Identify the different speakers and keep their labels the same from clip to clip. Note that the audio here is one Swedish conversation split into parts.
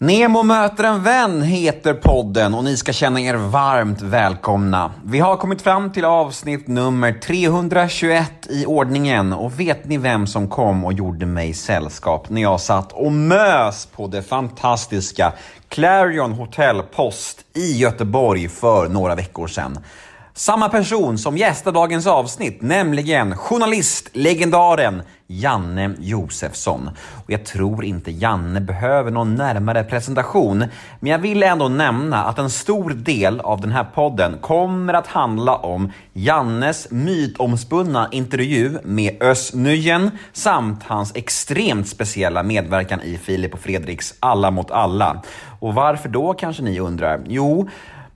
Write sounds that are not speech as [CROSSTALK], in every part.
Speaker 1: Nemo möter en vän heter podden och ni ska känna er varmt välkomna. Vi har kommit fram till avsnitt nummer 321 i ordningen och vet ni vem som kom och gjorde mig sällskap när jag satt och mös på det fantastiska Clarion Hotel Post i Göteborg för några veckor sedan? Samma person som gästar dagens avsnitt, nämligen journalistlegendaren Janne Josefsson. Och jag tror inte Janne behöver någon närmare presentation, men jag vill ändå nämna att en stor del av den här podden kommer att handla om Jannes mytomspunna intervju med Özz Nujen samt hans extremt speciella medverkan i Filip och Fredriks Alla mot alla. Och varför då kanske ni undrar? Jo,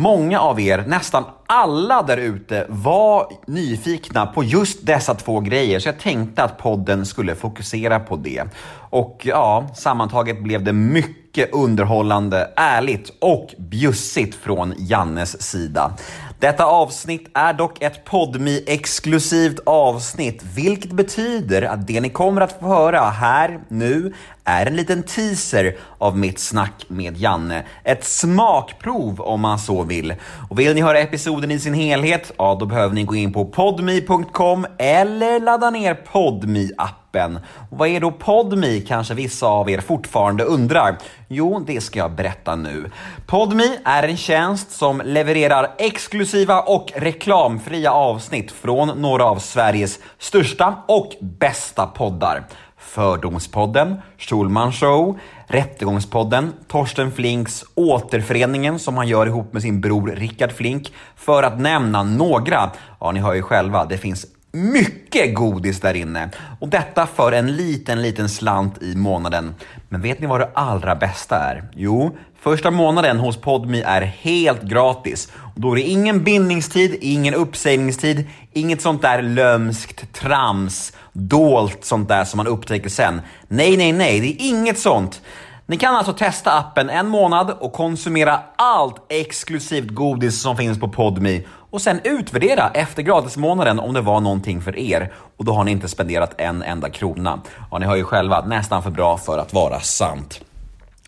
Speaker 1: Många av er, nästan alla där ute, var nyfikna på just dessa två grejer, så jag tänkte att podden skulle fokusera på det. Och ja, sammantaget blev det mycket underhållande, ärligt och bjussigt från Jannes sida. Detta avsnitt är dock ett podmi exklusivt avsnitt, vilket betyder att det ni kommer att få höra här nu är en liten teaser av mitt snack med Janne. Ett smakprov om man så vill. Och vill ni höra episoden i sin helhet, ja då behöver ni gå in på podmi.com eller ladda ner podmi appen Och vad är då Podmi kanske vissa av er fortfarande undrar? Jo, det ska jag berätta nu. Podmi är en tjänst som levererar exklusiva och reklamfria avsnitt från några av Sveriges största och bästa poddar. Fördomspodden, Schulman Show, Rättegångspodden, Torsten Flinks Återföreningen som han gör ihop med sin bror Rickard Flink. För att nämna några. Ja, ni hör ju själva, det finns mycket godis där inne. Och detta för en liten, liten slant i månaden. Men vet ni vad det allra bästa är? Jo, första månaden hos Podmi är helt gratis. Och då är det ingen bindningstid, ingen uppsägningstid, inget sånt där lömskt trams, dolt sånt där som man upptäcker sen. Nej, nej, nej, det är inget sånt. Ni kan alltså testa appen en månad och konsumera allt exklusivt godis som finns på Podmi och sen utvärdera efter gratismånaden om det var någonting för er. Och då har ni inte spenderat en enda krona. Ja, ni hör ju själva, nästan för bra för att vara sant.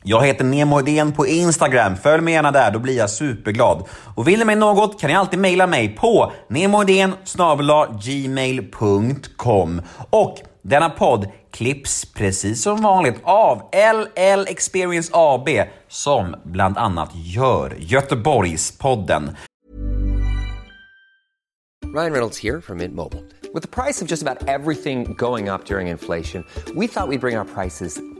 Speaker 1: Jag heter Nemo Idén på Instagram. Följ mig gärna där, då blir jag superglad. Och vill ni mig något kan ni alltid mejla mig på nemoidén gmail.com. Och denna podd klipps precis som vanligt av LL Experience AB som bland annat gör Göteborgspodden.
Speaker 2: Ryan Reynolds här från Mint Mobile. priset på nästan allt som går upp under inflationen, trodde vi att vi skulle bring våra priser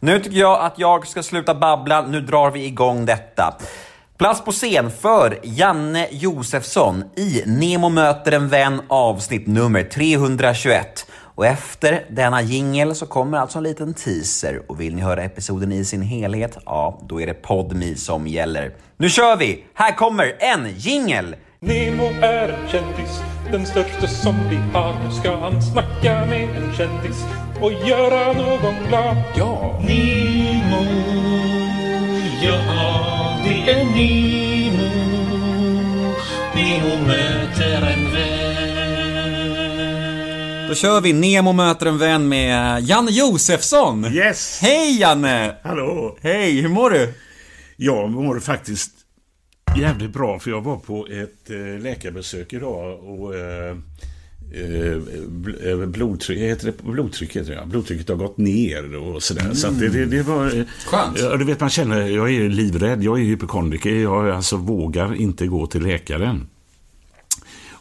Speaker 1: Nu tycker jag att jag ska sluta babbla, nu drar vi igång detta. Plats på scen för Janne Josefsson i Nemo möter en vän avsnitt nummer 321. Och efter denna jingel så kommer alltså en liten teaser och vill ni höra episoden i sin helhet, ja då är det Podmi som gäller. Nu kör vi! Här kommer en jingel!
Speaker 3: Nemo är en kändis, den största som vi har. Nu ska han snacka med en kändis och göra någon glad. Ja! Nemo, ja det är Nemo. Nemo möter en vän.
Speaker 1: Då kör vi Nemo möter en vän med Janne Josefsson!
Speaker 4: Yes!
Speaker 1: Hej Janne!
Speaker 4: Hallå!
Speaker 1: Hej, hur mår du?
Speaker 4: Jag mår faktiskt jävligt bra för jag var på ett eh, läkarbesök idag och eh, eh, eh, blodtryck, heter det, blodtryck heter det, blodtrycket har gått ner och sådär. Så att det, det, det var...
Speaker 1: Skönt.
Speaker 4: Ja, du vet man känner, jag är livrädd, jag är hypokondriker, jag alltså vågar inte gå till läkaren.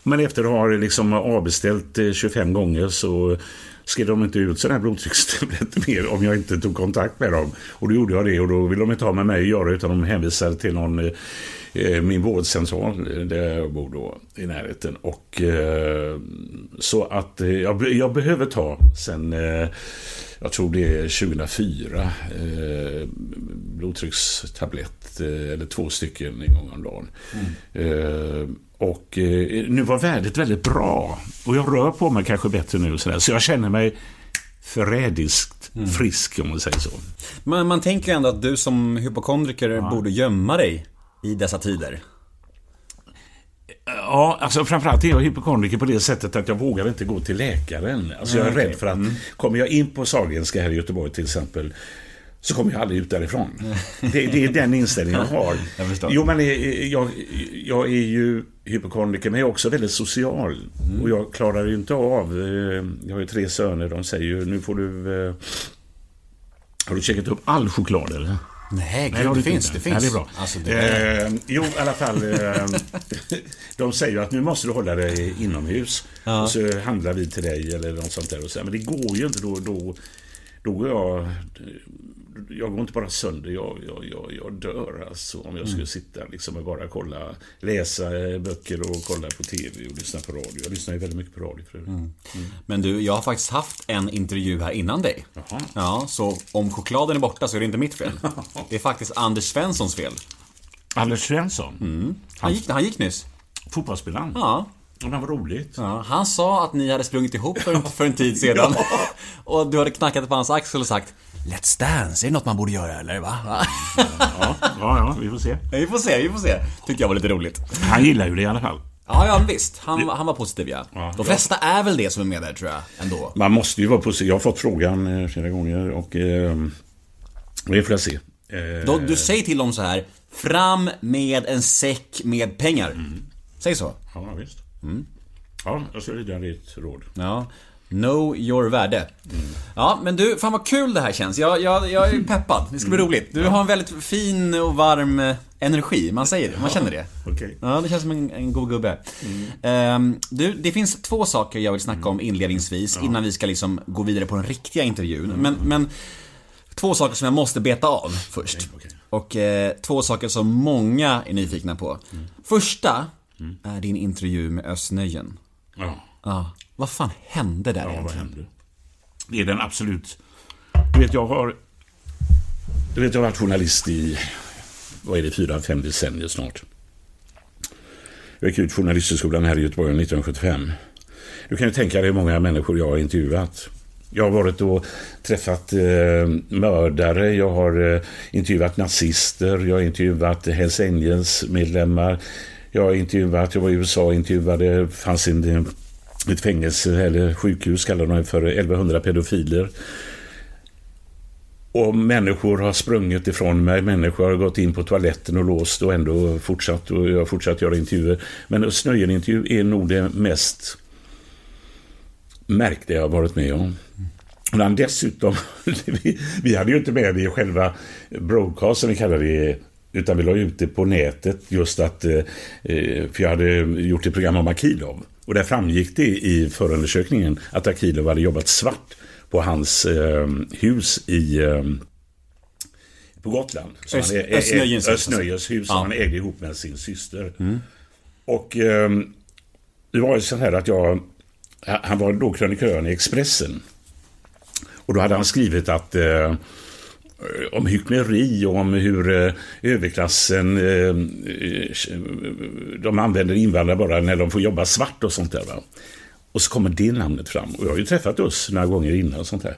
Speaker 4: Men efter att ha liksom avbeställt eh, 25 gånger så skrev de inte ut sådana här blodtryckstabletter [LAUGHS] mer om jag inte tog kontakt med dem. Och då gjorde jag det och då ville de inte ha med mig att göra utan de hänvisade till någon, min vårdcentral eh, där jag bor då i närheten. Och eh, så att eh, jag, jag behöver ta sen eh, jag tror det är 2004, eh, blodtryckstablett, eh, eller två stycken en gång om dagen. Eh, och eh, nu var värdet väldigt bra. Och jag rör på mig kanske bättre nu. Så, så jag känner mig förrädiskt frisk om man säger så.
Speaker 1: Men man tänker ändå att du som hypokondriker borde gömma dig i dessa tider.
Speaker 4: Ja, alltså framförallt är jag hypokondriker på det sättet att jag vågar inte gå till läkaren. Alltså jag är rädd för att kommer jag in på Sahlgrenska här i Göteborg till exempel så kommer jag aldrig ut därifrån. Det, det är den inställningen jag har. [LAUGHS]
Speaker 1: Jag
Speaker 4: jo, men eh, jag, jag är ju hypokondriker, men jag är också väldigt social. Och jag klarar ju inte av... eh, Jag har ju tre söner, de säger ju nu får du... eh, Har du checkat upp all choklad eller?
Speaker 1: Nej,
Speaker 4: Nej,
Speaker 1: det finns, det finns.
Speaker 4: Ja, det är bra.
Speaker 1: Alltså, det är...
Speaker 4: Eh, jo, i alla fall. Eh, [LAUGHS] de säger ju att nu måste du hålla dig inomhus. Och så handlar vi till dig eller något sånt där. Och så, men det går ju inte. Då, då, då går jag... Jag går inte bara sönder, jag, jag, jag, jag dör alltså om jag skulle sitta liksom och bara kolla, läsa böcker och kolla på TV och lyssna på radio. Jag lyssnar ju väldigt mycket på radio för mm.
Speaker 1: Men du, jag har faktiskt haft en intervju här innan dig.
Speaker 4: Jaha.
Speaker 1: Ja, så om chokladen är borta så är det inte mitt fel. [LAUGHS] Det är faktiskt Anders Svenssons fel.
Speaker 4: Anders Svensson,
Speaker 1: Han gick, han gick nyss.
Speaker 4: fotbollsspelaren.
Speaker 1: Ja.
Speaker 4: Och det var roligt.
Speaker 1: Ja, han sa att ni hade sprungit ihop för, för en tid sedan. [LAUGHS] [LAUGHS] Och du hade knackat på hans axel och sagt Let's Dance, är det något man borde göra eller? Va? Va?
Speaker 4: Ja, ja, ja, vi får se.
Speaker 1: Vi får se, vi får se. Tyckte jag var lite roligt.
Speaker 4: Han gillar ju det i alla fall.
Speaker 1: Ja, ja visst. Han, han var positiv ja.
Speaker 4: Ja,
Speaker 1: De flesta är väl det som är med där tror jag, ändå.
Speaker 4: Man måste ju vara positiv. Jag har fått frågan eh, flera gånger och eh, det får jag se. Eh,
Speaker 1: Då, du säger till dem så här Fram med en säck med pengar. Säg så.
Speaker 4: Ja, visst. Ja, jag ska lyda ditt råd.
Speaker 1: Ja. Know your värde. Ja, men du, fan vad kul det här känns. Jag, jag, jag är peppad. Det ska bli roligt. Du har en väldigt fin och varm eh, energi. Man säger det, man känner det.
Speaker 4: Okej.
Speaker 1: Ja, det känns som en, en god gubbe. Ehm, du, det finns två saker jag vill snacka om inledningsvis innan vi ska liksom gå vidare på den riktiga intervjun. Men, men två saker som jag måste beta av först.
Speaker 4: okej.
Speaker 1: Och eh, två saker som många är nyfikna på. Första är din intervju med Östnöjen.
Speaker 4: Ja.
Speaker 1: Ja, vad fan hände där
Speaker 4: ja, vad
Speaker 1: egentligen?
Speaker 4: hände? Det är den absolut... Du vet, jag har... Du vet, jag har varit journalist i... Vad är det? Fyra, fem decennier snart. Jag gick ut Journalisthögskolan här i Göteborg 1975. Du kan ju tänka dig hur många människor jag har intervjuat. Jag har varit och träffat eh, mördare, jag har eh, intervjuat nazister, jag har intervjuat Hells Angels-medlemmar. Jag har intervjuat, jag var i USA och intervjuade, det fanns en, ett fängelse eller sjukhus kallar de det för, 1100 pedofiler. Och människor har sprungit ifrån mig, människor har gått in på toaletten och låst och ändå fortsatt och jag har fortsatt göra intervjuer. Men Östnöjen-intervju är nog det mest märkliga jag har varit med om. Och han dessutom, [LAUGHS] vi, vi hade ju inte med det i själva broadcast som vi kallar det, utan vi la ut det på nätet just att, eh, för jag hade gjort ett program om Akilov. Och där framgick det i förundersökningen att Akilov hade jobbat svart på hans eh, hus i eh, på Gotland. Så
Speaker 1: Öst-
Speaker 4: han ä- ä-
Speaker 1: Östnöjens hus,
Speaker 4: som han ägde ihop med sin syster. Och eh, det var ju så här att jag, han var då krönikören i Expressen. Och då hade han skrivit att eh, Eh, om hyckleri och om hur eh, överklassen eh, de använder invandrare bara när de får jobba svart och sånt där. Va? Och så kommer det namnet fram. Och jag har ju träffat oss några gånger innan och sånt där.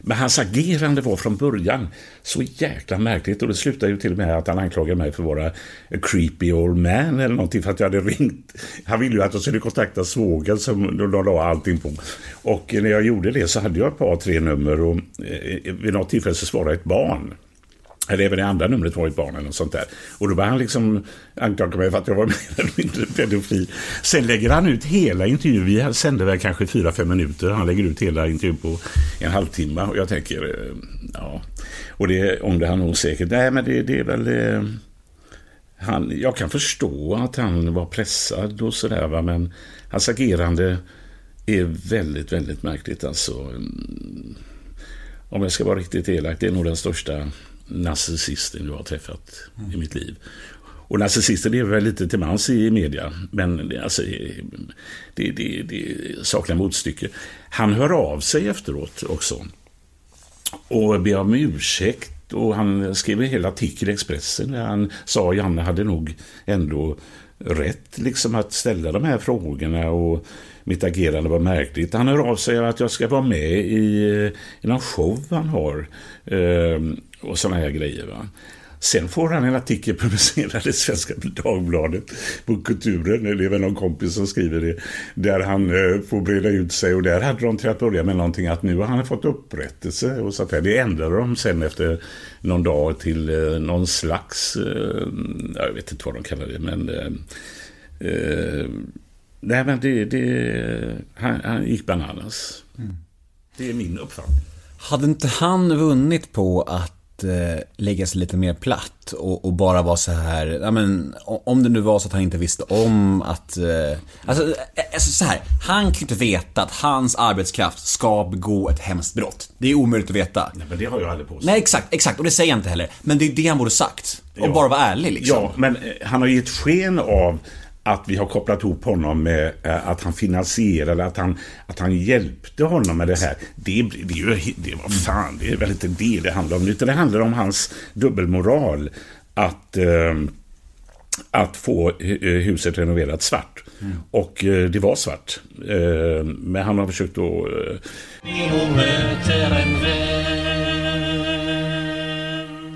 Speaker 4: Men hans agerande var från början så jäkla märkligt och det slutade ju till och med att han anklagade mig för att vara a creepy old man eller någonting för att jag hade ringt. Han ville ju att jag skulle kontakta svågen som de la allting på. Och när jag gjorde det så hade jag ett par, tre nummer och eh, vid något tillfälle så svarade ett barn. Eller även i andra numret var ett barn eller något sånt där. Och då var han liksom anklaga mig för att jag var [LAUGHS] mer eller mindre pedofil. Sen lägger han ut hela intervjun. Vi sände väl kanske fyra fem minuter. Han lägger ut hela intervjun på en halvtimme. Och jag tänker, eh, ja. Och det ångrar han nog säkert. Nej, men det, det är väl... Eh, han, jag kan förstå att han var pressad och sådär, va? men hans agerande är väldigt, väldigt märkligt. Alltså, mm. om jag ska vara riktigt elak, det är nog den största narcissisten jag har träffat i mitt liv. Och narcissister lever är väl lite till mans i media, men det, alltså, det, det, det saknar motstycke. Han hör av sig efteråt också. och ber om ursäkt. Och han skrev en hel artikel i Expressen där han sa att Janne hade nog ändå rätt liksom att ställa de här frågorna och mitt agerande var märkligt. Han hör av sig att jag ska vara med i, eh, i någon show han har eh, och sådana här grejer. Va? Sen får han en artikel [LAUGHS] publicerad i Svenska Dagbladet på Kulturen, eller det är väl någon kompis som skriver det, där han eh, får breda ut sig och där hade de till att börja med någonting att nu har han fått upprättelse och så där. Det ändrade de sen efter någon dag till eh, någon slags, eh, jag vet inte vad de kallar det, men nej men det, det han, han gick bananas. Mm. Det är min uppfattning.
Speaker 1: Hade inte han vunnit på att eh, lägga sig lite mer platt och, och, bara vara så här, ja men om det nu var så att han inte visste om att, eh, alltså, eh, alltså så här, han kan ju inte veta att hans arbetskraft ska begå ett hemskt brott. Det är omöjligt att veta.
Speaker 4: Nej men det har jag aldrig påstått.
Speaker 1: Nej exakt, exakt och det säger jag inte heller. Men det är det han borde sagt. Och ja. bara vara ärlig liksom.
Speaker 4: Ja, men eh, han har gett sken av att vi har kopplat ihop honom med äh, att han finansierade, att han, att han hjälpte honom med det här. Det, det, är ju, det, var fan, det är väl inte det det handlar om, utan det handlar om hans dubbelmoral. Att, äh, att få huset renoverat svart. Mm. Och det var svart. men han har försökt att...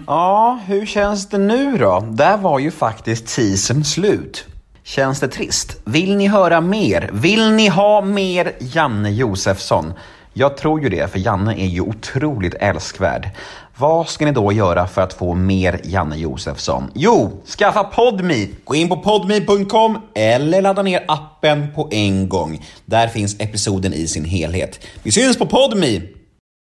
Speaker 1: Ja, hur känns det nu då? Där var ju faktiskt teasern slut. Känns det trist? Vill ni höra mer? Vill ni ha mer Janne Josefsson? Jag tror ju det, för Janne är ju otroligt älskvärd. Vad ska ni då göra för att få mer Janne Josefsson? Jo, skaffa Podme! Gå in på podme.com eller ladda ner appen på en gång. Där finns episoden i sin helhet. Vi syns på Podme!